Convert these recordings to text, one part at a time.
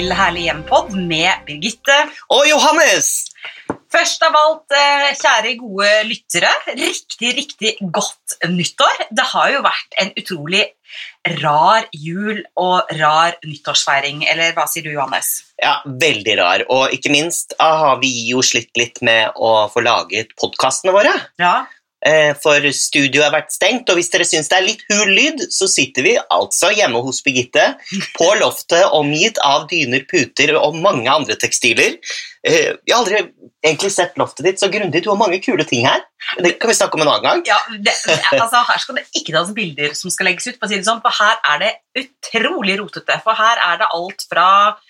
til Herlig hjem-pod med Birgitte. Og Johannes! Først av alt, eh, kjære gode lyttere, riktig, riktig godt nyttår. Det har jo vært en utrolig rar jul og rar nyttårsfeiring, eller hva sier du, Johannes? Ja, veldig rar. Og ikke minst ah, har vi jo slitt litt med å få laget podkastene våre. Ja, For studioet har vært stengt, og hvis dere syns det er litt hul lyd, så sitter vi altså hjemme hos Birgitte på loftet omgitt av dyner, puter og mange andre tekstiler. vi Jeg har aldri egentlig sett loftet ditt så grundig. Du har mange kule ting her. Det kan vi snakke om en annen gang. ja det, altså, her skal det ikke tas bilder som skal legges ut, for, sånn, for her er det utrolig rotete. For her er det alt fra eh,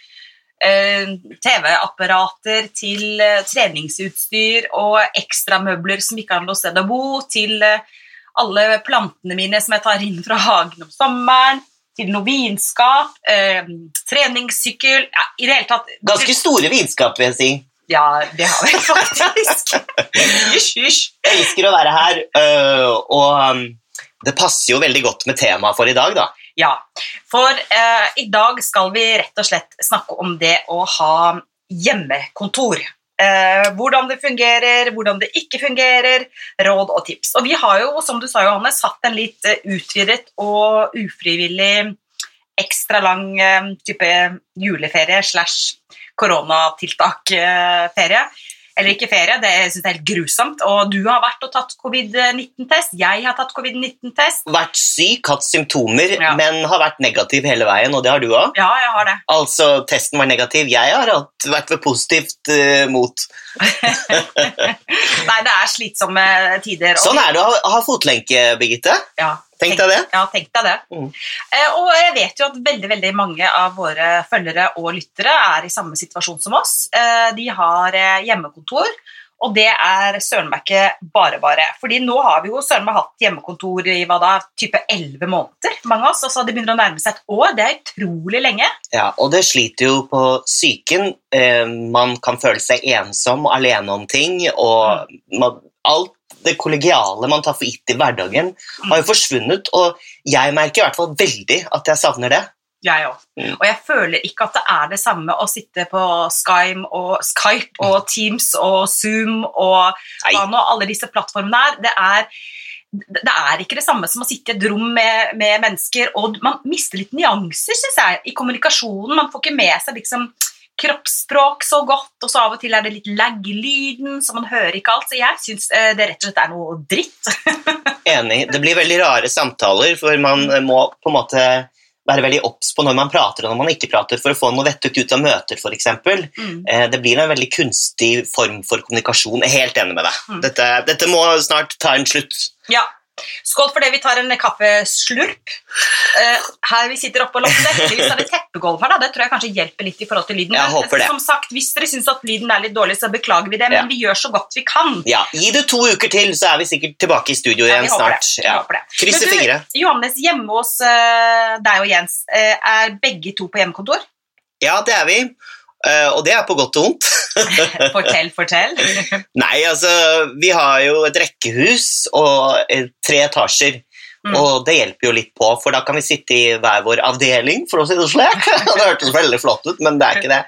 TV-apparater til eh, treningsutstyr og ekstramøbler som ikke har noe sted å bo, til eh, alle plantene mine som jeg tar inn fra hagen om sommeren, til noe vinskap, eh, treningssykkel ja, I det hele tatt Ganske store vinskap, vil jeg si. Ja, det har vi faktisk. Hysj, hysj. Jeg elsker å være her, og um, det passer jo veldig godt med temaet for i dag, da. Ja, for eh, i dag skal vi rett og slett snakke om det å ha hjemmekontor. Eh, hvordan det fungerer, hvordan det ikke fungerer, råd og tips. Og vi har jo, som du sa, Johanne, satt en litt eh, utvidet og ufrivillig ekstra lang eh, type juleferie slash koronatiltak-ferie. Eller ikke ferie, det synes jeg er helt grusomt. Og du har vært og tatt covid-19-test, jeg har tatt covid-19-test. Vært syk, hatt symptomer, Ja. men har vært negativ hele veien, og det har du òg. Ja, jeg har det. Altså, testen var negativ. Jeg har hatt, vært ved positivt uh, mot. Nei, det er slitsomme tider. Sånn er det å ha, ha fotlenke, Birgitte. Ja, Tenk deg det. Ja, tenk deg det. Mm. Eh, og jeg vet jo at veldig veldig mange av våre følgere og lyttere er i samme situasjon som oss. Eh, de har eh, hjemmekontor, og det er søren meg ikke bare bare. Fordi nå har vi jo søren meg hatt hjemmekontor i hva da, type 11 måneder, mange av oss. Altså det begynner å nærme seg et år. Det er utrolig lenge. Ja, og det sliter jo på psyken. Eh, man kan føle seg ensom og alene om ting, og man, alt det kollegiale man tar for gitt i hverdagen, har jo forsvunnet, og jeg merker i hvert fall veldig at jeg savner det. Jeg òg. Mm. Og jeg føler ikke at det er det samme å sitte på Skype og, Skype og Teams og Zoom og hva nå alle disse plattformene er. Det er det er ikke det samme som å sitte i et rom med, med mennesker, og man mister litt nyanser, synes jeg, i kommunikasjonen. Man får ikke med seg liksom kroppsspråk så godt, og så av og til er det litt lag-lyden, så man hører ikke alt. Så jeg syns eh, det rett og slett er noe dritt. Enig. Det blir veldig rare samtaler, for man eh, må på en måte være veldig obs på når man prater og når man ikke prater, for å få noe vettug ut av møter, f.eks. Mm. Eh, Det blir en veldig kunstig form for kommunikasjon. Jeg er helt enig med deg. Mm. Dette, dette må snart ta en slutt. Ja. Skål for det. Vi tar en kaffeslurp. Eh, her vi sitter oppe og lopper Heldigvis er det teppegulv her. Da. Det tror jeg kanskje hjelper litt i forhold til lyden. Jeg håper det. Som sagt, Hvis dere syns at lyden er litt dårlig, så beklager vi det, men Ja. vi gjør så godt vi kan. Ja, Gi det to uker til, så er vi sikkert tilbake i studio igjen vi håper snart. Ja. Krysser fingre. Johannes, hjemme hos eh, deg og Jens, eh, er begge to på hjemmekontor? Ja, det er vi. Eh, og det er på godt og vondt. Fortell, fortell. Nei, altså, vi har jo et rekkehus og eh, tre etasjer. Mm. Og det hjelper jo litt på, for da kan vi sitte i hver vår avdeling, for å si det slik. det hørtes veldig flott ut, men det er ikke det.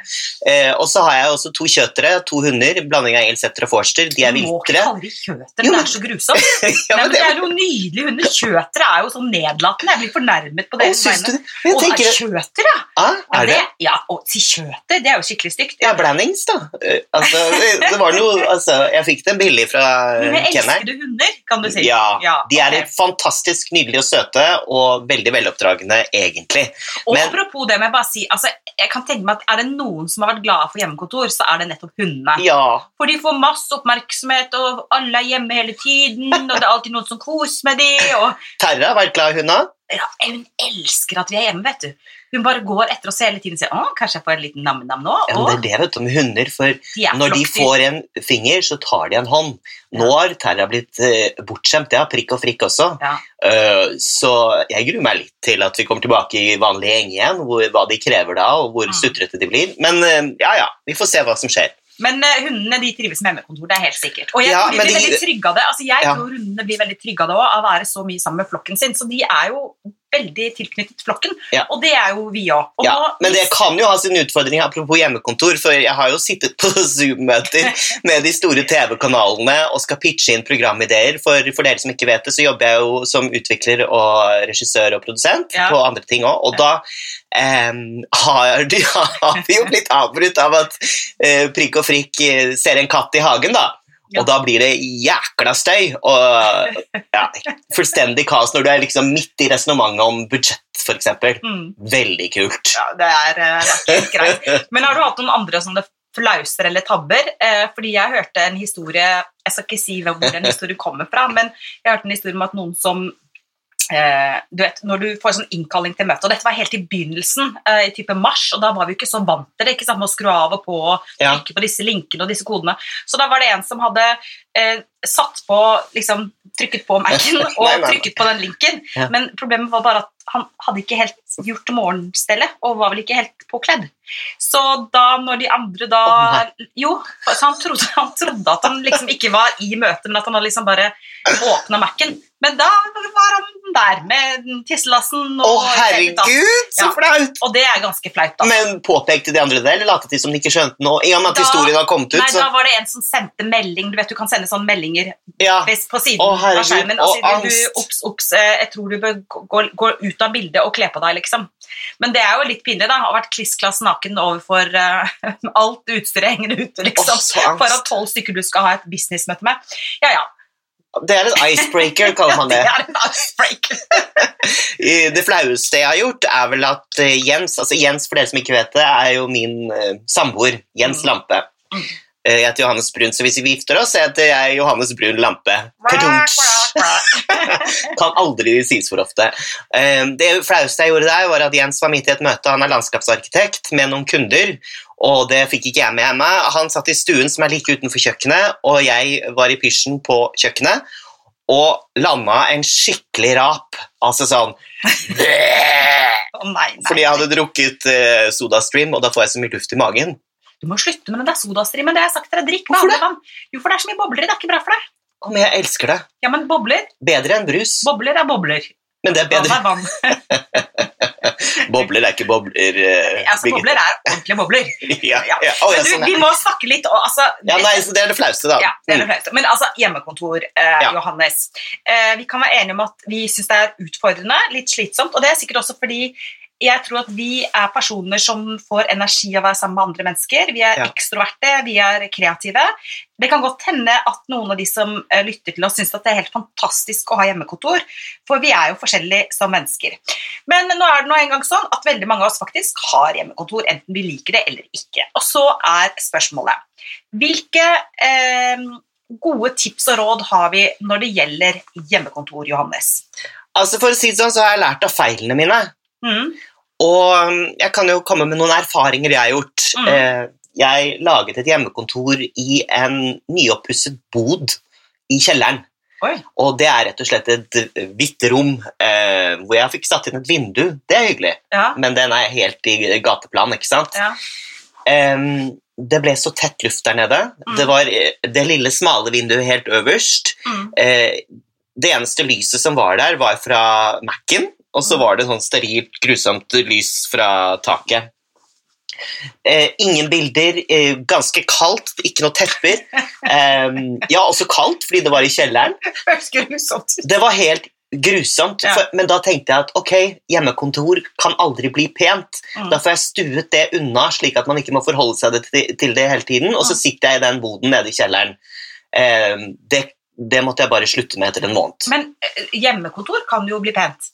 Eh, og så har jeg også to kjøtere, to hunder, blanding av Elsetter og Forster. De er Du må ikke kalle de kjøtere, det er så grusomt. ja, Nei, men men det er jo nydelige hunder. Kjøtere er jo så nedlatende. Jeg blir fornærmet på deres vegne. Jeg tenker, kjøter, ja. ah, er det? ja, og si kjøter, det er jo skikkelig stygt. Ja, blandings, da. Eh, Altså, det var noe, altså, jeg fikk dem billig fra eh, Men jeg elsker hunder, kan du si. Ja, de er ok. fantastisk nydelige og søte, og veldig veloppdragne, egentlig. Og men- apropos det, må jeg bare si, altså, jeg kan tenke meg at er det noen som har vært glade for hjemmekontor, så er det nettopp hundene. Ja, For de får masse oppmerksomhet, og alle er hjemme hele tiden, og det er alltid noen som koser med de, og Terra har vært glad i hundene. Ja, hun elsker at vi er hjemme, vet du. Hun bare går etter oss hele tiden og sier, å, kanskje jeg får en liten nam-nam nå, Ja, det er det vet du, med hunder, for de når de får en finger, så tar de en hånd. Nå har Terra blitt eh, bortskjemt, ja, prikk og frikk også. Ja. Uh, så jeg gruer meg litt til at vi kommer tilbake i vanlig gjeng igjen, hvor, hva de krever da, og hvor Mm. sutrete de blir. Men uh, ja, ja, vi får se hva som skjer. Men uh, hundene de trives med hjemmekontor, det er helt sikkert. Og jeg Ja, tror de blir de- veldig trygge av det. Altså, jeg Ja. tror hundene blir veldig trygge av det òg, av å være så mye sammen med flokken sin. Så de er jo veldig tilknyttet flokken, Ja. og det er jo vi òg. Ja, men det kan jo ha sin utfordring, apropos hjemmekontor, for jeg har jo sittet på Zoom-møter med de store TV-kanalene og skal pitche inn programideer. For, for dere som ikke vet det, så jobber jeg jo som utvikler og regissør og produsent Ja. på andre ting òg, og da em, har, de, har vi jo blitt avbrutt av at eh, Prikk og Frikk eh, ser en katt i hagen, da. Og da blir det jækla støy og ja, fullstendig kaos når du er liksom midt i resonnementet om budsjett, f.eks. Mm. Veldig kult. Ja, det er, eh, det er greit. Men har du hatt noen andre sånne flauser eller tabber? Eh, fordi jeg hørte en historie Jeg skal ikke si hvor den historien kommer fra, men jeg hørte en historie om at noen som du vet, Når du får sånn innkalling til møte, og dette var helt i begynnelsen, eh, i type mars, og da var vi ikke så vant til det, ikke sant, med å skru av og på og trykke på disse linkene og disse kodene. Så da var det en som hadde eh, satt på liksom, trykket på Mac-en og trykket på den linken, men problemet var bare at han hadde ikke helt gjort morgenstellet, og var vel ikke helt påkledd. Så da når de andre da oh, Jo, så han trodde, han trodde at han liksom ikke var i møte, men at han hadde liksom bare åpna Mac-en. Men da var han der med tisselassen Å, oh, herregud, så Ja. flaut! Og det er ganske flaut, da. Men påpekte de andre det, eller lot de som de ikke skjønte noe? I og med at Da- historien har kommet ut, Nei, da var det en som sendte melding. Du vet, du kan sende sånne meldinger ja. på siden oh, herregud, av skjermen. og sier du, ops, ops, eh, jeg tror du bør gå, gå ut av bildet og kle på deg, liksom. Men det er jo litt pinlig, da. Å ha vært klissklass naken overfor uh, alt utstyret hengende ute, liksom. Oh, for at tolv stykker du skal ha et businessmøte med. Ja, ja. Det er en icebreaker, kaller man Det det. er en icebreaker. Det flaueste jeg har gjort, er vel at eh, Jens altså Jens, for dere som ikke vet det, er jo min uh, samboer. Jens Mm. Lampe. Mm. Jeg heter Johannes Brun, så hvis vi gifter oss, heter jeg Johannes Brun Lampe. Kadunch. Kan aldri sies for ofte. Eh, Det flaueste jeg gjorde der, var at Jens var midt i et møte. Han er landskapsarkitekt med noen kunder, og det fikk ikke jeg med meg. Han satt i stuen som er like utenfor kjøkkenet, og jeg var i pysjen på kjøkkenet og landa en skikkelig rap. Altså sånn oh, nei, nei. Fordi jeg hadde drukket uh, SodaStream, og da får jeg så mye luft i magen. Du må slutte med den der sodastreamen. Det har jeg sagt til deg. Drikk vanlig vann. Jo, for det er så mye bobler i. Det er ikke bra for deg. Å, men jeg elsker det. Ja, men bobler Bedre enn brus. Bobler er bobler. Men det er Vann bedre. er vann. Bobler er ikke bobler. eh, Altså, bobler er ordentlige bobler. Ja, Ja. ja. Å, ja, Men du, sånn, vi må snakke litt og, altså, ja, nei, så det er det flauste, da. Ja, det er det flauste. Men altså, hjemmekontor, eh. Johannes. Eh, vi kan være enige om at vi syns det er utfordrende, litt slitsomt. Og det er sikkert også fordi jeg tror at vi er personer som får energi av å være sammen med andre mennesker. Vi er Ja. ekstroverte, vi er kreative. Det kan godt hende at noen av de som eh, lytter til oss, syns det er helt fantastisk å ha hjemmekontor, for vi er jo forskjellige som mennesker. Men nå er det nå engang sånn at veldig mange av oss faktisk har hjemmekontor, enten vi liker det eller ikke. Og så er spørsmålet hvilke eh, gode tips og råd har vi når det gjelder hjemmekontor, Johannes? Altså, For å si det sånn, så har jeg lært av feilene mine. Mm. Og um, jeg kan jo komme med noen erfaringer jeg har gjort. Mm. Eh, Jeg laget et hjemmekontor i en nyoppusset bod i kjelleren. Oi. Og det er rett og slett et eh, hvitt rom eh, hvor jeg fikk satt inn et vindu. Det er hyggelig, Ja. men den er helt i gateplan, ikke sant? ja. Um, det ble så tett luft der nede. Mm. Det var eh, det lille, smale vinduet helt øverst. Mm. Eh, det eneste lyset som var der, var fra Mac-en, og så var det sånn sterilt, grusomt lys fra taket. Eh, ingen bilder, eh, ganske kaldt, ikke noe tepper. Eh, ja, også kaldt, fordi det var i kjelleren. Det var helt grusomt, for, men da tenkte jeg at ok, hjemmekontor kan aldri bli pent. Mm. Da får jeg stuet det unna, slik at man ikke må forholde seg det til, til det hele tiden. Og så Mm. sitter jeg i den boden nede i kjelleren. Det, det måtte jeg bare slutte med etter en måned. Men eh, hjemmekontor kan jo bli pent.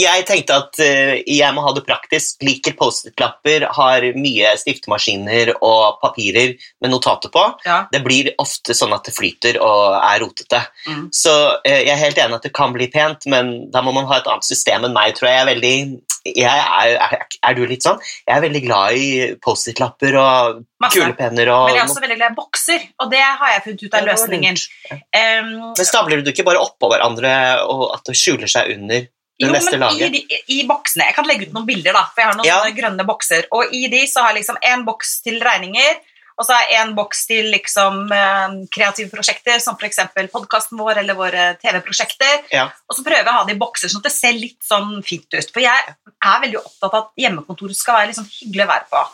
Jeg tenkte at eh, jeg må ha det praktisk. Liker Post-It-lapper, har mye stiftemaskiner og papirer med notater på. Ja. Det blir ofte sånn at det flyter og er rotete. Mm. Så eh, jeg er helt enig at det kan bli pent, men da må man ha et annet system enn meg, tror jeg. jeg er veldig... Jeg er, er, er du litt sånn? Jeg er veldig glad i Post-It-lapper og Masse. kulepenner og Men jeg er også veldig glad i bokser, og det har jeg funnet ut av løsningen. Ja. Um, Men stabler du ikke bare oppå hverandre, og at det skjuler seg under jo, men i, de, i boksene Jeg kan legge ut noen bilder, da, for jeg har noen Ja. grønne bokser. Og i de så har jeg liksom en boks til regninger, Og så har jeg en boks til liksom eh, kreative prosjekter, som f.eks. podkasten vår eller våre TV-prosjekter. Ja. Og så prøver jeg å ha det i bokser, sånn at det ser litt sånn fint ut. For jeg er veldig opptatt av at hjemmekontoret skal være liksom hyggelig å være på.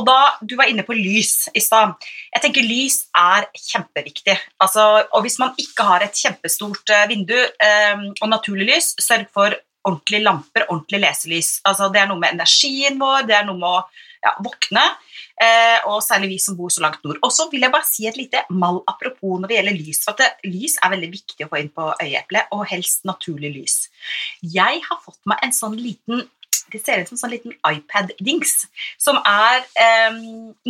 Og da, Du var inne på lys i stad. Jeg tenker Lys er kjempeviktig. Altså, og Hvis man ikke har et kjempestort eh, vindu eh, og naturlig lys, sørg for ordentlige lamper, ordentlig leselys. Altså, det er noe med energien vår, det er noe med å ja, våkne. Eh, og særlig vi som bor så langt nord. Og så vil jeg bare si et lite mal apropos når det gjelder lys. For at lys er veldig viktig å få inn på øyeeplet, og helst naturlig lys. Jeg har fått meg en sånn liten det ser ut som en sånn liten iPad-dings, som er eh,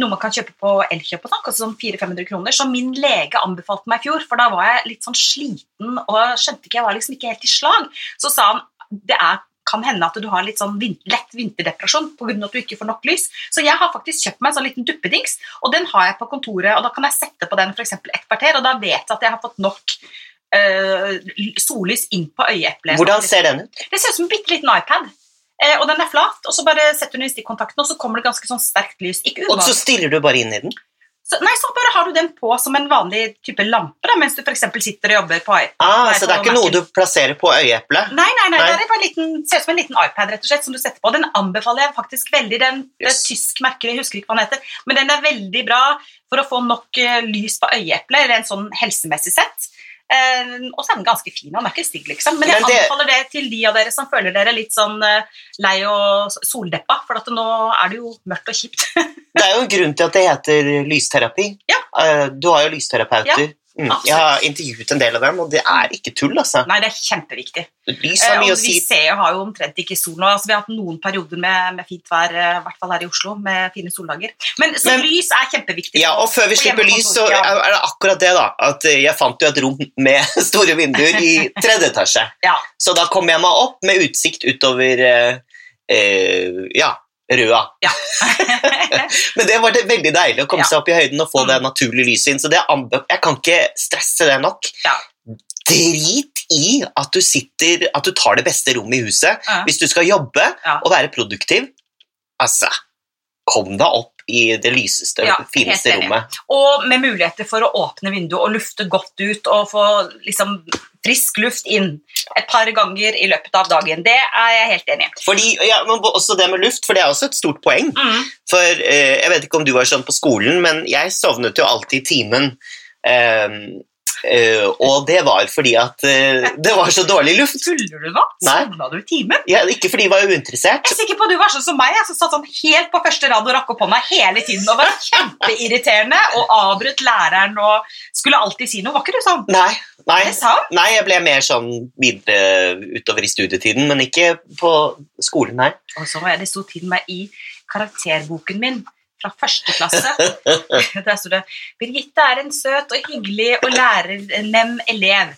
noe man kan kjøpe på Elkjøp og koster sånn 400-500 kroner, som min lege anbefalte meg i fjor, for da var jeg litt sånn sliten og skjønte ikke, jeg var liksom ikke helt i slag. Så sa han det er, kan hende at du har litt sånn vin lett vinterdepresjon pga. at du ikke får nok lys. Så jeg har faktisk kjøpt meg en sånn liten duppedings, og den har jeg på kontoret, og da kan jeg sette på den for et kvarter, og da vet jeg at jeg har fått nok eh, sollys inn på øyeeplet. Hvordan ser den ut? Det ser ut som en bitte liten iPad. Eh, og den er flat, og så bare setter du den i stikkontakten, og så kommer det ganske sånn sterkt lys. Og så stirrer du bare inn i den? Så, nei, så bare har du den på som en vanlig type lampe da, mens du eksempel sitter og jobber på iPad. Ah, så det er ikke noe du plasserer på øyeeplet? Nei, nei, nei, Nei. det er en liten, ser ut som en liten iPad rett og slett, som du setter på. Den anbefaler jeg faktisk veldig. Den, Det Yes. et tysk merke, jeg husker ikke hva den heter, men den er veldig bra for å få nok uh, lys på øyeeplet, rent sånn helsemessig sett. Eh, og så er den ganske fin, den er ikke stygg, liksom. Men jeg Men det- anbefaler det til de av dere som føler dere litt sånn eh, lei og soldeppa, for at nå er det jo mørkt og kjipt. Det er jo en grunn til at det heter lysterapi. Ja. Eh, Du har jo lysterapeuter. Mm. Jeg har intervjuet en del av dem, og det er ikke tull, altså. Nei, det er kjempeviktig. Lys Eh, har og mye å vi si. ser, har jo omtrent ikke sol nå. Altså, vi har hatt noen perioder med, med fint vær, eh, i hvert fall her i Oslo, med fine soldager. Men, så Men- lys er kjempeviktig. Ja, og før vi slipper lys, så er det akkurat det, da. At eh, jeg fant jo et rom med store vinduer i tredje etasje. Ja. Så da kom jeg meg opp med utsikt utover eh, eh, ja, Røa. Ja. Men det var det veldig deilig å komme Ja. seg opp i høyden og få Mm. det naturlige lyset inn. Så det jeg kan ikke stresse det nok. Ja. Drit i at du sitter At du tar det beste rommet i huset. Hvis du skal jobbe og være produktiv, altså Kom deg opp i det lyseste, Ja, fineste rommet. Og med muligheter for å åpne vinduet og lufte godt ut og få liksom, frisk luft inn et par ganger i løpet av dagen. Det er jeg helt enig i. Fordi, ja, men også det med luft, for det er også et stort poeng. Mm. For eh, Jeg vet ikke om du var sånn på skolen, men jeg sovnet jo alltid i timen. Ehm, eh, og det var fordi at uh, det var så dårlig luft. Tuller du nå? Sovna du i timen? Ja, ikke fordi jeg var uinteressert. Jeg er sikker på at du var sånn som meg, som satt sånn helt på første rad og rakk opp hånda hele tiden og var kjempeirriterende og avbrøt læreren og skulle alltid si noe. Var ikke du sånn? Nei, nei, nei, jeg ble mer sånn videre utover i studietiden, men ikke på skolen, nei. Og så var jeg, det sto til meg i karakterboken min fra første klasse. Der sto det Birgitte er en søt og hyggelig og lærernem elev.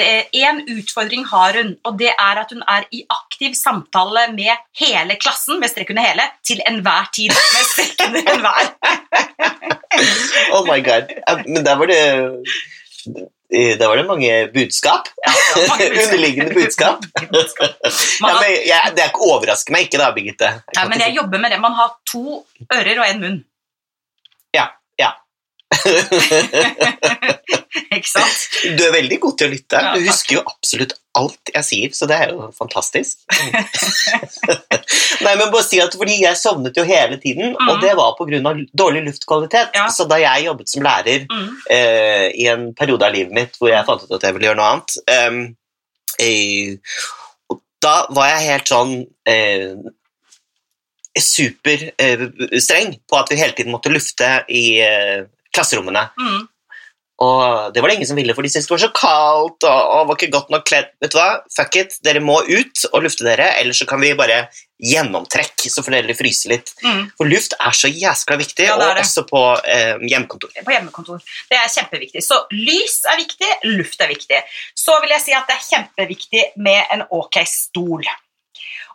Én utfordring har hun, og det er at hun er i aktiv samtale med hele klassen, med strekk under hele, til enhver tid. Med strekk under enhver. Oh my god. Men der var det eh, der var det mange budskap. Ja, mange budskap. Underliggende budskap. budskap. Ja, har, men jeg, det overrasker meg ikke, da, Birgitte. Jeg ja, men jeg jobber med det. Man har to ører og en munn. Ikke sant? Du er veldig god til å lytte. Ja, Du husker jo absolutt alt jeg sier, så det er jo fantastisk. Nei, men bare si at fordi Jeg sovnet jo hele tiden, og Mhm. det var pga. dårlig luftkvalitet. Ja. Så da jeg jobbet som lærer Mm. eh, i en periode av livet mitt hvor jeg fant ut at jeg ville gjøre noe annet em, eh, Da var jeg helt sånn eh, superstreng på at vi hele tiden måtte lufte i eh, klasserommene. Mm. Og det var det ingen som ville, for de syntes det var så kaldt og, og var ikke godt nok kledd. Vet du hva? Fuck it, dere må ut og lufte dere, ellers så kan vi bare gjennomtrekk, så får dere fryse litt. Mm. For luft er så jæskla viktig, Ja, og også på eh, hjemmekontor. på hjemmekontor. Det er kjempeviktig. Så lys er viktig, luft er viktig. Så vil jeg si at det er kjempeviktig med en ok stol.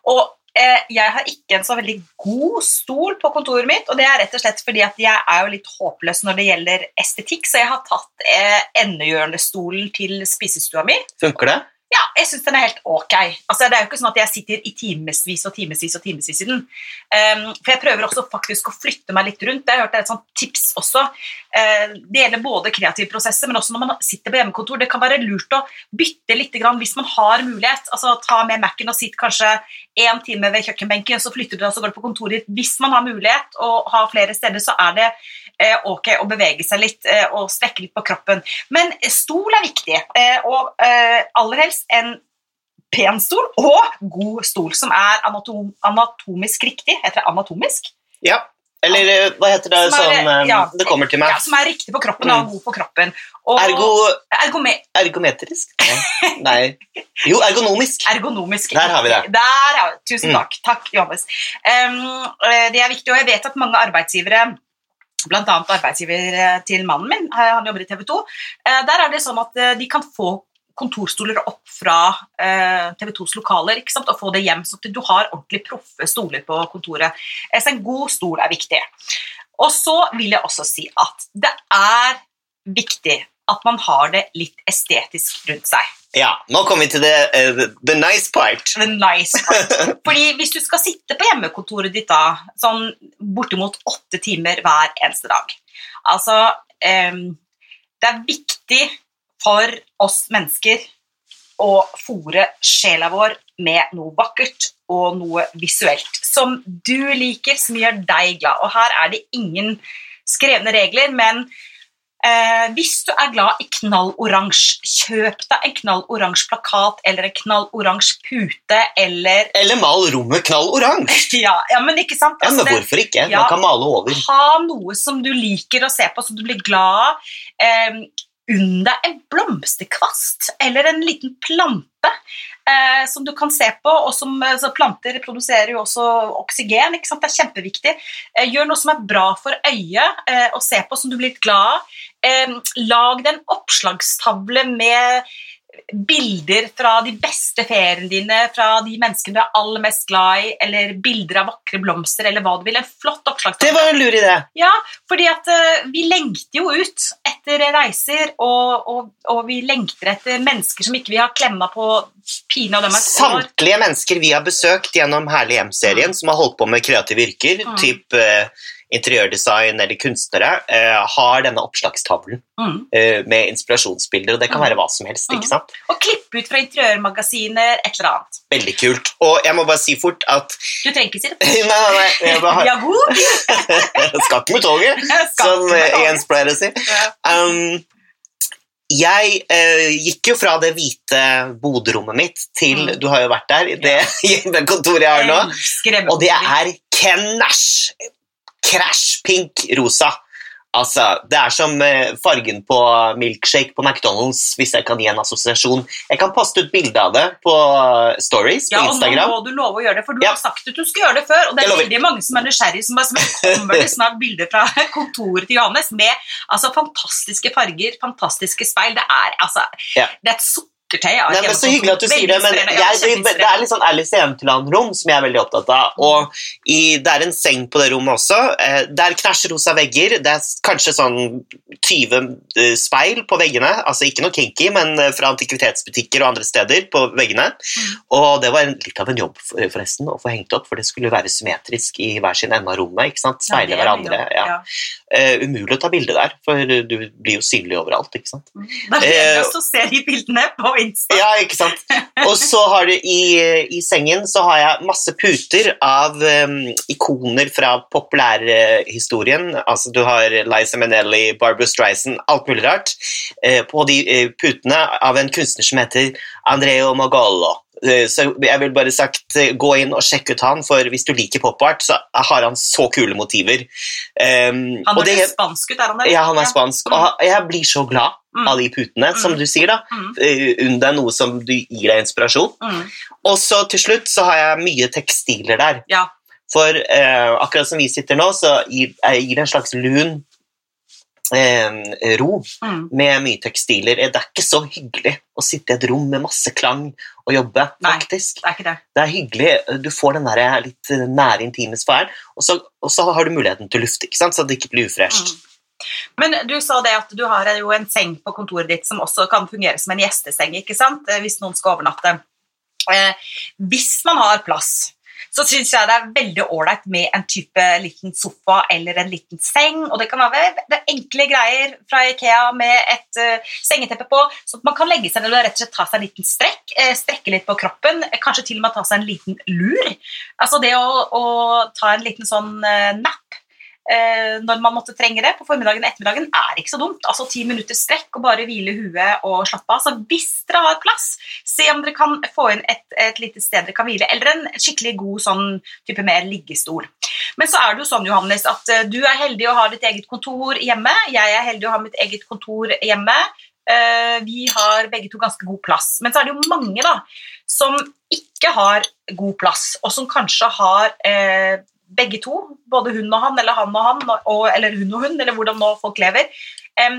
Og jeg har ikke en så veldig god stol på kontoret mitt, og det er rett og slett fordi at jeg er jo litt håpløs når det gjelder estetikk, så jeg har tatt eh, endehjørnestolen til spisestua mi. Funker det? Ja, jeg syns den er helt ok. Altså, det er jo ikke sånn at jeg sitter i timevis og timevis og timevis i den. Um, for jeg prøver også faktisk å flytte meg litt rundt. Jeg har hørt det er et sånt tips også. Uh, det gjelder både kreative prosesser, men også når man sitter på hjemmekontor. Det kan være lurt å bytte litt grann, hvis man har mulighet. Altså Ta med Mac-en og sitt kanskje én time ved kjøkkenbenken, så flytter du deg og går på kontoret ditt. Hvis man har mulighet og har flere steder, så er det ok å bevege seg litt uh, og strekke litt på kroppen. Men stol er viktig, og aller helst en pen stol og god stol, som er anatom anatomisk riktig. Heter det anatomisk? Ja. Eller eh, hva heter det er, sånn eh, ja, Det kommer til meg. Ja, Som er riktig på kroppen og Mm. god på kroppen. Og Ergo, ergome ergometrisk? Nei. Jo, ergonomisk. ergonomisk. Der har vi det. Der ja. Tusen Tusen Mm. takk. Takk, Johannes. Um, eh, det er viktig, og jeg vet at mange arbeidsgivere Annet arbeidsgiver eh, til mannen min, han jobber i TV 2. eh, Der er det sånn at eh, de kan få kontorstoler opp fra TV 2s lokaler ikke sant? og få det hjem, så at du har ordentlig proffe stoler på kontoret. Så en god stol er viktig. Og så vil jeg også si at det er viktig at man har det litt estetisk rundt seg. Ja, nå kommer vi til the, uh, the nice part. The nice part. Fordi hvis du skal sitte på hjemmekontoret ditt da, sånn bortimot åtte timer hver eneste dag Altså, um, det er viktig for oss mennesker å fòre sjela vår med noe vakkert og noe visuelt som du liker, som gjør deg glad. Og her er det ingen skrevne regler, men Eh, hvis du er glad i knalloransje, kjøp deg en knalloransje plakat eller en knalloransje pute eller Eller mal rommet knalloransje! ja, ja, men ikke sant? Ja, Altså, men hvorfor ikke? ja. Man kan male over. ha noe som du liker å se på, som du blir glad. Eh, Unn deg en blomsterkvast eller en liten plante eh, som du kan se på. og som, eh, så Planter produserer jo også oksygen. Det er kjempeviktig. Eh, gjør noe som er bra for øyet eh, å se på, som du blir glad av. Eh, lag deg en oppslagstavle med bilder fra de beste feriene dine, fra de menneskene du er aller mest glad i, eller bilder av vakre blomster, eller hva du vil. En flott Det var en lur idé. Ja, fordi at eh, vi lengter jo ut etter reiser, og, og, og vi lengter etter mennesker som ikke vi har klemma på pine og dem er Samtlige mennesker vi har besøkt gjennom Herlig hjem-serien, som har holdt på med kreative yrker, Mm. typ eh, interiørdesign eller kunstnere, eh, har denne oppslagstavlen mm. eh, med inspirasjonsbilder, og det kan Mm. være hva som helst. Mm. ikke sant? Og klippe ut fra interiørmagasiner, et eller annet. Veldig kult. Og jeg må bare si fort at Du trenger ikke si det. Nei, nei, nei, bare Ja, god! skal ikke med toget, som. Jens pleier å si. Ja. Um, jeg eh, gikk jo fra det hvite boderommet mitt til Mm. Du har jo vært der, i det hjemmekontoret jeg har nå. Og det er er knæsj! Crash pink rosa. Altså, Det er som eh, fargen på milkshake på McDonald's, hvis jeg kan gi en assosiasjon. Jeg kan poste ut bilde av det på eh, stories på Ja, og nå må du love å gjøre det, for du Ja. har sagt at du skal gjøre det før. Og det er veldig mange som er nysgjerrige, som bare som kommer det snart bilder fra kontoret til Johannes med altså, fantastiske farger, fantastiske speil. Det er altså Ja. Det er et sukkertøy Nei, men Så hyggelig at du sier det, men. Ja, jeg, det, det er litt sånn Alice i Eventyrland-rom som jeg er veldig opptatt av. Og i, det er en seng på det rommet også. Eh, Det er knæsjrosa vegger. Det er kanskje sånn 20 eh, speil på veggene. Altså ikke noe kinky, men eh, fra antikvitetsbutikker og andre steder på veggene. Mm. Og det var en, litt av en jobb for- forresten å få hengt opp, for det skulle være symmetrisk i hver sin ende av rommet. ikke sant? Speile det er hverandre. Ja. ja. Uh, umulig å ta bilde der, for du blir jo synlig overalt. ikke sant? Da gleder vi Eh, oss til å se de bildene på Insta. Ja, ikke sant? Og så har du i, i sengen så har jeg masse puter av um, ikoner fra populærhistorien. altså du har Liza Minnelli, Barbara Streisand, alt mulig rart. Uh, på de uh, putene av en kunstner som heter Andreo Magolo. Eh, Så jeg vil bare sagt eh, gå inn og sjekke ut han, for hvis du liker popart, så har han så kule motiver. Um, Han er det, spansk ut, er han det? ja, han er spansk, og jeg blir så glad Mm. av de putene, som Mm. du sier da. Mm, Eh, Unn deg noe som du gir deg inspirasjon. mm. Og så til slutt så har jeg mye tekstiler der. Ja. For uh, akkurat som vi sitter nå, så gir, jeg gir en slags lun eh, ro Mm. med mye tekstiler. Det er ikke så hyggelig å sitte i et rom med masse klang og jobbe, Nei. faktisk. Det er ikke det. Det er hyggelig, du får den der litt nære, intime sfæren, og så, og så har du muligheten til å lufte, ikke sant? så det ikke blir ufresht. Mm. Men du sa det at du har jo en seng på kontoret ditt som også kan fungere som en gjesteseng, ikke sant? Eh, hvis noen skal overnatte. Eh, hvis man har plass, så syns jeg det er veldig ålreit med en type liten sofa eller en liten seng. Og det kan være det enkle greier fra Ikea med et uh, sengeteppe på, så at man kan legge seg ned og rett og slett ta seg en liten strekk, uh, strekke litt på kroppen, kanskje til og med ta seg en liten lur. Altså det å, å ta en liten sånn eh, når man måtte trenge det på formiddagen og ettermiddagen, er ikke så dumt. Altså ti minutter strekk og bare hvile huet og slappe av. Så hvis dere har plass, se om dere kan få inn et, et lite sted dere kan hvile, eller en skikkelig god sånn type mer liggestol. Men så er det jo sånn, Johannes, at uh, du er heldig å ha ditt eget kontor hjemme. Jeg er heldig å ha mitt eget kontor hjemme. Uh, vi har begge to ganske god plass. Men så er det jo mange da, som ikke har god plass, og som kanskje har uh, begge to, både hun og han, eller han og han, og, eller hun og hun, eller hvordan nå folk lever. Um,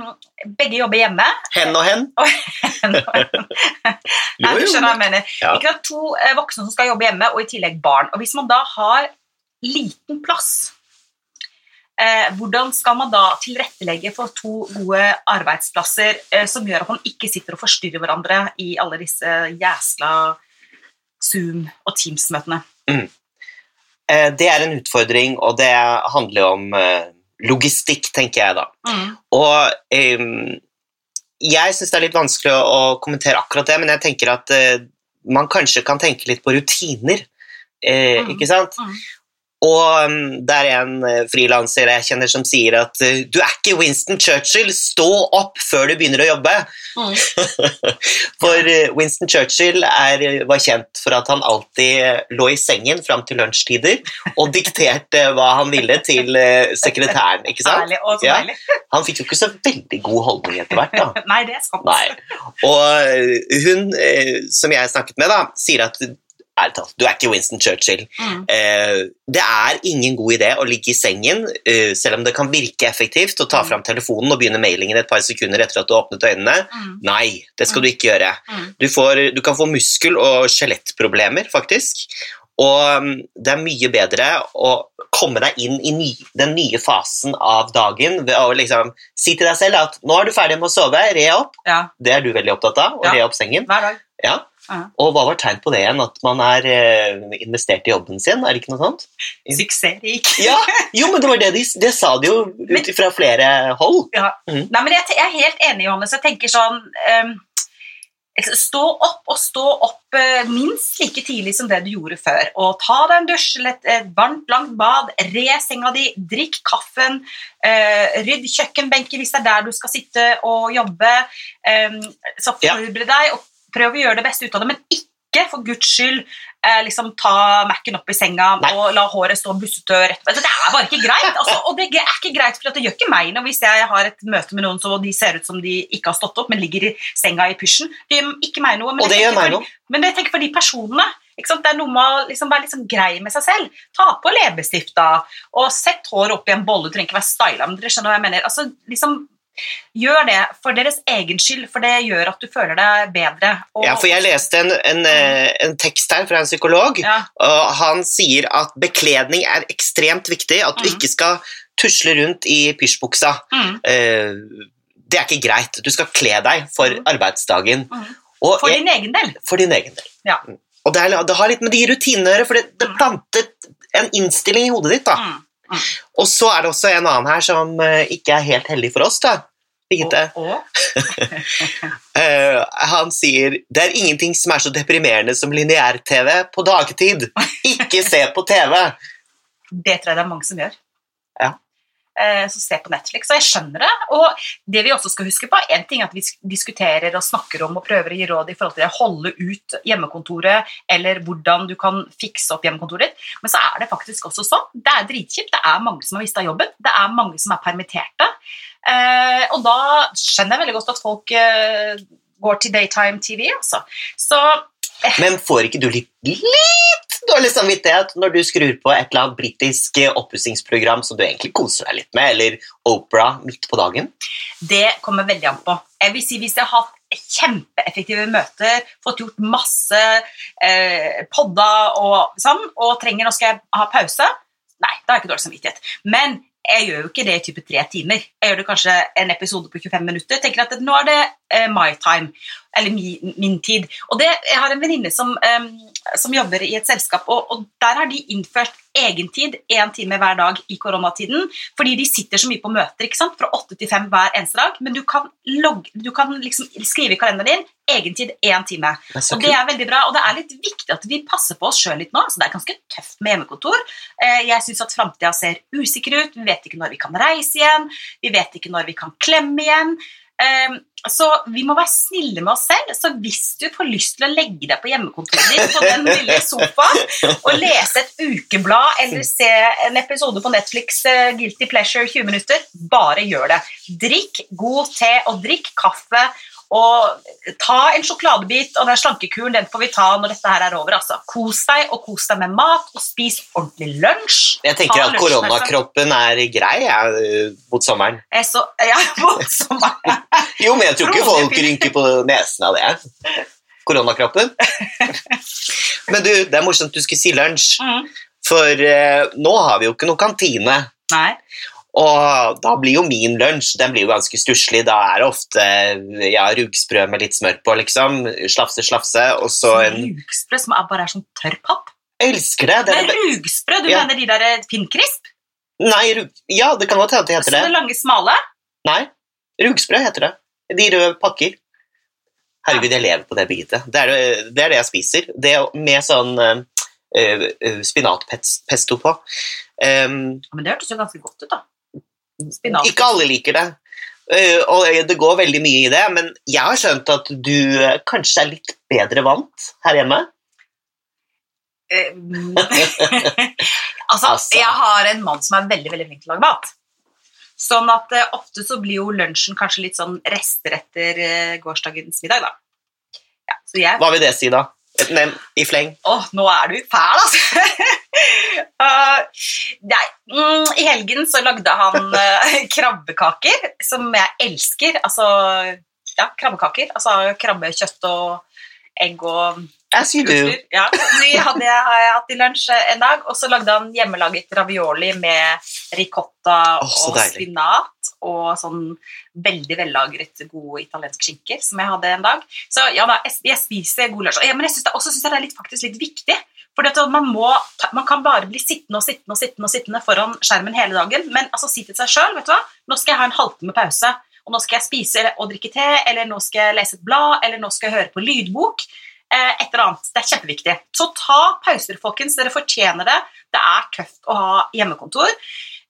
begge jobber hjemme. Hen og hen. hen, og hen. Nei, du skjønner hva jeg mener. Ja. Ikke To eh, voksne som skal jobbe hjemme, og i tillegg barn. Og Hvis man da har liten plass, eh, hvordan skal man da tilrettelegge for to gode arbeidsplasser eh, som gjør at man ikke sitter og forstyrrer hverandre i alle disse jæsla Zoom- og Teams-møtene? Mm. Eh, det er en utfordring, og det handler om eh, logistikk, tenker jeg da. Mm. Og um, jeg syns det er litt vanskelig å, kommentere akkurat det, men jeg tenker at uh, man kanskje kan tenke litt på rutiner. Uh, mm. Ikke sant? Mm. Og um, det er en uh, frilanser jeg kjenner som sier at uh, du er ikke Winston Churchill, stå opp før du begynner å jobbe. Mm. for uh, Winston Churchill er, var kjent for at han alltid lå i sengen fram til lunsjtider og dikterte hva han ville til sekretæren. ikke sant? Ærlig, og ja. Han fikk jo ikke så veldig god holdning etter hvert. da. Nei, det er sant. Nei. Og hun som jeg snakket med, da, sier at du er ikke Winston Churchill. Mm. Eh, det er ingen god idé å ligge i sengen, uh, selv om det kan virke effektivt, å ta mm. fram telefonen og begynne mailingen et par sekunder etter at du har åpnet øynene. Mm. Nei, det skal du ikke gjøre. Mm. Du, får, du, kan få muskel- og skjelettproblemer, faktisk. Og um, det er mye bedre å komme deg inn i ny, den nye fasen av dagen ved å liksom si til deg selv at nå er du ferdig med å sove, re opp. Ja. Det er du veldig opptatt av, å ja. re opp sengen. Hver dag. Ja. Og hva var tegn på det igjen? At man er eh, investert i jobben sin? Er det ikke noe sånt? Suksessrik. ja, jo, men det var det de det sa de jo ut fra flere hold. Ja. Mm. Nei, men jeg, jeg, er helt enig, Johannes. Jeg tenker sånn um, Stå opp og stå opp uh, minst like tidlig som det du gjorde før. Og ta deg en dusj eller et, et varmt, langt bad. Re senga di, drikk kaffen. Uh, rydd kjøkkenbenken hvis det er der du skal sitte og jobbe. Um, så forbered deg. og prøv å gjøre det beste ut av det, men ikke for guds skyld eh, liksom ta Mac-en opp i senga Nei. og la håret stå bussete rett Det er bare ikke greit. Altså, og det er ikke greit, for det gjør ikke meg noe hvis jeg har et møte med noen og de ser ut som de ikke har stått opp, men ligger i senga i pysjen. Det gjør ikke meg noe. Men og det gjør meg noe. Men jeg tenker for de personene det er noe med å liksom være liksom grei med seg selv. Ta på leppestifta og sett håret opp i en bolle. Du trenger ikke være styla, men dere skjønner hva jeg mener. Altså, liksom Gjør det for deres egen skyld, for det gjør at du føler deg bedre. Og, ja, for Jeg leste en, en, eh, en, tekst her fra en psykolog, ja. og han sier at bekledning er ekstremt viktig. At du mm. ikke skal tusle rundt i pysjbuksa. Mm. Uh, det er ikke greit. Du skal kle deg for mm. arbeidsdagen. Mm. for jeg, din egen del. For din egen del. Ja. Mm. Og det, er, det, har litt med de rutinene å gjøre, for det, det mm. plantet en innstilling i hodet ditt. da. Og så er det også en annen her som uh, ikke er helt heldig for oss. da. Birgitte. uh, han sier det er ingenting som er så deprimerende som lineær-TV på dagtid. Ikke se på TV! Det tror jeg det er mange som gjør. Ja. Eh, som ser på Netflix. Og jeg skjønner det. Og det vi også skal huske på, en ting er at vi diskuterer og snakker om og prøver å gi råd i forhold til å holde ut hjemmekontoret, eller hvordan du kan fikse opp hjemmekontoret ditt, men så er det faktisk også sånn. Det er dritkjipt. Det er mange som har mista jobben. Det er mange som er permitterte. Eh, og da skjønner jeg veldig godt at folk eh, går til daytime TV, altså. Så men får ikke du litt, litt dårlig samvittighet når du skrur på et eller annet britisk oppussingsprogram som du egentlig koser deg litt med, eller Opera midt på dagen? Det kommer veldig an på. Jeg vil si Hvis jeg har hatt kjempeeffektive møter, fått gjort masse eh, podda og sånn, og trenger nå skal jeg ha pause Nei, da har jeg ikke dårlig samvittighet. Men jeg gjør jo ikke det i type tre timer. Jeg gjør det kanskje en episode på 25 minutter. tenker at nå er det my time, eller min, min tid. Og det, Jeg har en venninne som, eh, som jobber i et selskap, og, og der har de innført egentid én time hver dag i koronatiden. Fordi de sitter så mye på møter ikke sant? fra åtte til fem hver eneste dag. Men du kan, logge, du kan liksom skrive i kalenderen din egentid én time. Det Og det er veldig bra, og det er litt viktig at vi passer på oss sjøl litt nå. så Det er ganske tøft med hjemmekontor. Eh, Jeg syns at framtida ser usikker ut. Vi vet ikke når vi kan reise igjen. Vi vet ikke når vi kan klemme igjen. Eh, Så vi må være snille med oss selv. Så hvis du får lyst til å legge deg på hjemmekontoret ditt på den lille sofaen og lese et ukeblad eller se en episode på Netflix eh, Guilty Pleasure 20 minutter, bare gjør det. Drikk god te og drikk kaffe. Og ta en sjokoladebit, og den slankekuren den får vi ta når dette her er over. Altså. Kos deg, og kos deg med mat, og spis ordentlig lunsj. Jeg tenker Ta at koronakroppen er grei jeg, mot sommeren. Er så, ja, mot sommeren. Jo, men jeg tror ikke folk rynker på nesen av det. Koronakroppen. Men du, det er morsomt du skulle si lunsj, Mm. for eh, nå har vi jo ikke noe kantine. Nei. Og da blir jo min lunsj den blir jo ganske stusslig. Da er det ofte ja, rugsprø med litt smør på, liksom. Slafse, slafse. Og så en Rugsprø som er bare er sånn tørr papp. Jeg elsker det! det Men er, rugsprø, du Ja. mener de der Finnkrisp? nei, rug, ja, det kan godt hende det heter det. Sånne det. lange, smale? Nei, rugsprø heter det. De røde pakker. Herregud, jeg lever på det, Birgitte. Det er det, det er det jeg spiser. Det med sånn uh, spinatpesto på. Um, Men det hørtes jo ganske godt ut, da. Spinat. ikke alle liker det. Eh, og det går veldig mye i det, men jeg har skjønt at du eh, kanskje er litt bedre vant her hjemme. Eh, altså, Altså. jeg har en mann som er veldig veldig flink til å lage mat. Sånn at eh, ofte så blir jo lunsjen kanskje litt sånn rester etter eh, gårsdagens middag, da. Ja, så jeg Hva vil det si, da? Et nem i fleng? Åh, nå er du fæl, altså! Uh, nei, mm, I helgen så lagde han uh, krabbekaker, som jeg elsker. Altså, ja, krabbekaker. Altså krabbekjøtt og egg og As you do. kultur. Ja, de hadde jeg, har jeg hatt i lunsj en dag, og så lagde han hjemmelaget ravioli med ricotta oh, og deilig. spinat og sånn veldig vellagret gode italiensk skinker som jeg hadde en dag. Så ja da, jeg, jeg spiser god lunsj. Jeg- Men jeg synes det, også jeg det er litt, faktisk litt viktig. For man, må, man kan bare bli sittende og sittende og sittende og sittende foran skjermen hele dagen, men altså si til seg sjøl vet du hva, nå skal jeg ha en halvtime pause, og nå skal jeg spise og drikke te, eller nå skal jeg lese et blad, eller nå skal jeg høre på lydbok. Eh, et eller annet. Det er kjempeviktig. Så ta pauser, folkens. Dere fortjener det. Det er tøft å ha hjemmekontor.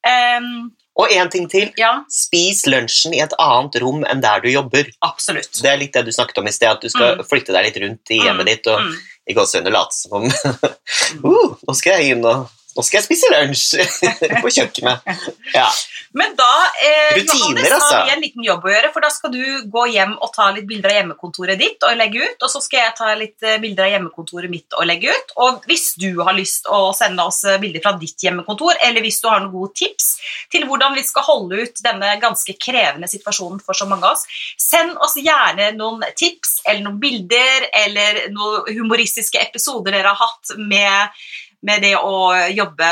Um, Og en ting til. ja, Spis lunsjen i et annet rom enn der du jobber. absolutt. Det er litt det du snakket om i sted, at du skal flytte deg litt rundt i hjemmet Mm, ditt og mm. I gåsehudene late som om uh, Nå skal jeg inn og nå skal jeg spise lunsj på kjøkkenet. Ja. Men da eh, Rutiner, Johannes, altså. har vi en liten jobb å gjøre, for da skal du gå hjem og ta litt bilder av hjemmekontoret ditt og legge ut, og så skal jeg ta litt eh, bilder av hjemmekontoret mitt og legge ut. Og hvis du har lyst å sende oss eh, bilder fra ditt hjemmekontor, eller hvis du har noen gode tips til hvordan vi skal holde ut denne ganske krevende situasjonen for så mange av oss, send oss gjerne noen tips eller noen bilder eller noen humoristiske episoder dere har hatt med, med det å jobbe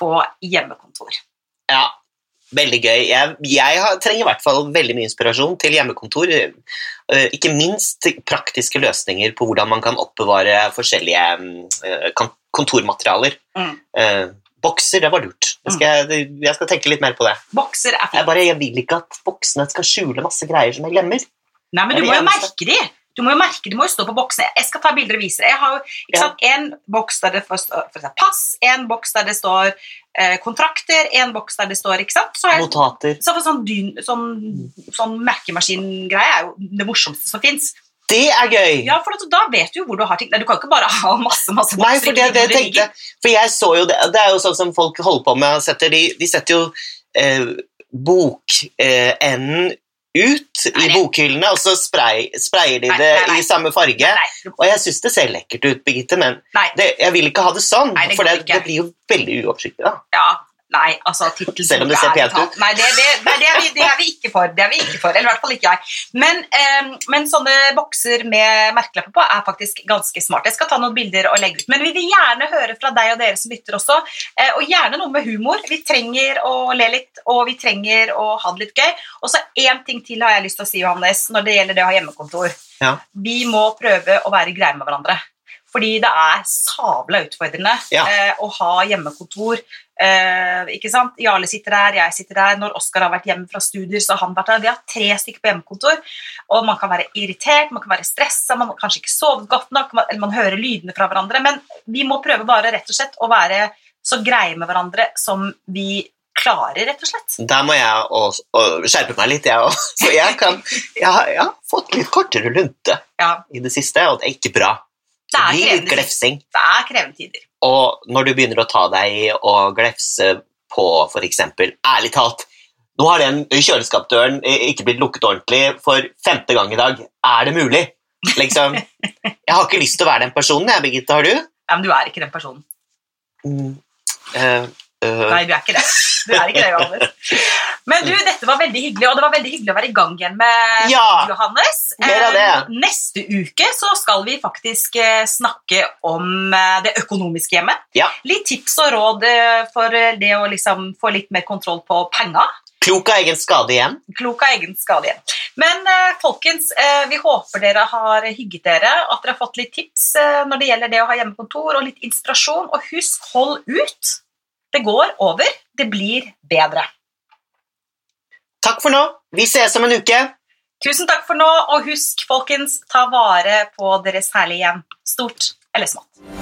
på hjemmekontor. ja. Veldig gøy. Jeg, jeg har, trenger i hvert fall veldig mye inspirasjon til hjemmekontor. Eh, Ikke minst praktiske løsninger på hvordan man kan oppbevare forskjellige eh, kontormaterialer. Mm. Eh, Bokser, det var lurt. Jeg skal, jeg skal tenke litt mer på det. Bokser er Jeg, bare, jeg vil ikke at boksene skal skjule masse greier som jeg glemmer. Nei, men du må jo merke de. Du må jo merke, du må jo stå på boksene. Jeg skal ta bilder og vise deg. Jeg har ikke Ja. sant, en boks der det står pass, en boks der det står eh, kontrakter, en boks der det står ikke sant? Så jeg Notater. så sånn, dyn, sånn, sånn merkemaskingreie er jo det morsomste som fins. Det er gøy! Ja, for da vet du jo hvor du har ting. Nei, Du kan ikke bare ha masse masse bokser. Nei, for det, det hvor tenkte For jeg så jo det, det er jo sånn som folk holder på med. Setter de, de setter jo eh, bokenden ut i bokhyllene, og så spray, sprayer de Nei, det nei, nei. i samme farge. Og jeg syns det ser lekkert ut, Birgitte, men det, jeg vil ikke ha det sånn. Det for det, det blir jo veldig uoversiktlig. Ja, Nei, altså tittel Selv om det ser pent ut? Nei, det, det, nei det, er vi, det er vi ikke for. Det er vi ikke for, Eller i hvert fall ikke jeg. Men, um, men sånne bokser med merkelapper på er faktisk ganske smart. Jeg skal ta noen bilder og legge ut. Men vi vil gjerne høre fra deg og dere som lytter også, eh, og gjerne noe med humor. Vi trenger å le litt, og vi trenger å ha det litt gøy. Og så én ting til har jeg lyst til å si, Johannes, når det gjelder det å ha hjemmekontor. Ja. Vi må prøve å være greie med hverandre. Fordi det er sabla utfordrende Ja. eh, å ha hjemmekontor. Eh, ikke sant? Jarle sitter der, jeg sitter der. Når Oskar har vært hjemme fra studier, så har han vært der. Vi har tre stykker på hjemmekontor, og man kan være irritert, man kan være stressa, man har kanskje ikke sovet godt nok, man, eller man hører lydene fra hverandre. Men vi må prøve bare rett og slett å være så greie med hverandre som vi klarer, rett og slett. Der må jeg også, og skjerpe meg litt, jeg òg. For jeg, kan, jeg, har, jeg har fått litt kortere lunte Ja, i det siste, og det er ikke bra. det Det er blir litt krevende, glefsing. det er krevende tider. Og når du begynner å ta deg i å glefse på eksempel, ærlig talt Nå har den kjøleskapsdøren ikke blitt lukket ordentlig for femte gang i dag. Er det mulig? Liksom, jeg har ikke lyst til å være den personen, jeg, Birgitte. Har du? Ja, men du er ikke den personen. Mm, eh, Nei, du er ikke det. Du er ikke det, Johannes. Men du, dette var veldig hyggelig, og det var veldig hyggelig å være i gang igjen med Ja, Johannes. mer av det. Eh, Neste uke så skal vi faktisk eh, snakke om eh, det økonomiske hjemmet. Ja. Litt tips og råd eh, for eh, det å liksom få litt mer kontroll på penga. klok av egen skade igjen. Klok av egen skade igjen. Men eh, folkens, eh, vi håper dere har hygget dere, at dere har fått litt tips eh, når det gjelder det å ha hjemmekontor, og litt inspirasjon. Og husk, hold ut. Det går over. Det blir bedre. Takk for nå. Vi ses om en uke. Tusen takk for nå, og husk, folkens, ta vare på deres herlige hjem. Stort eller smått.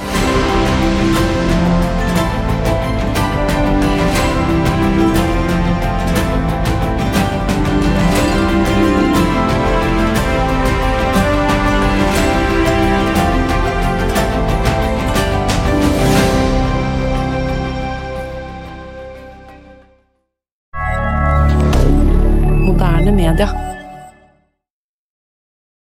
rien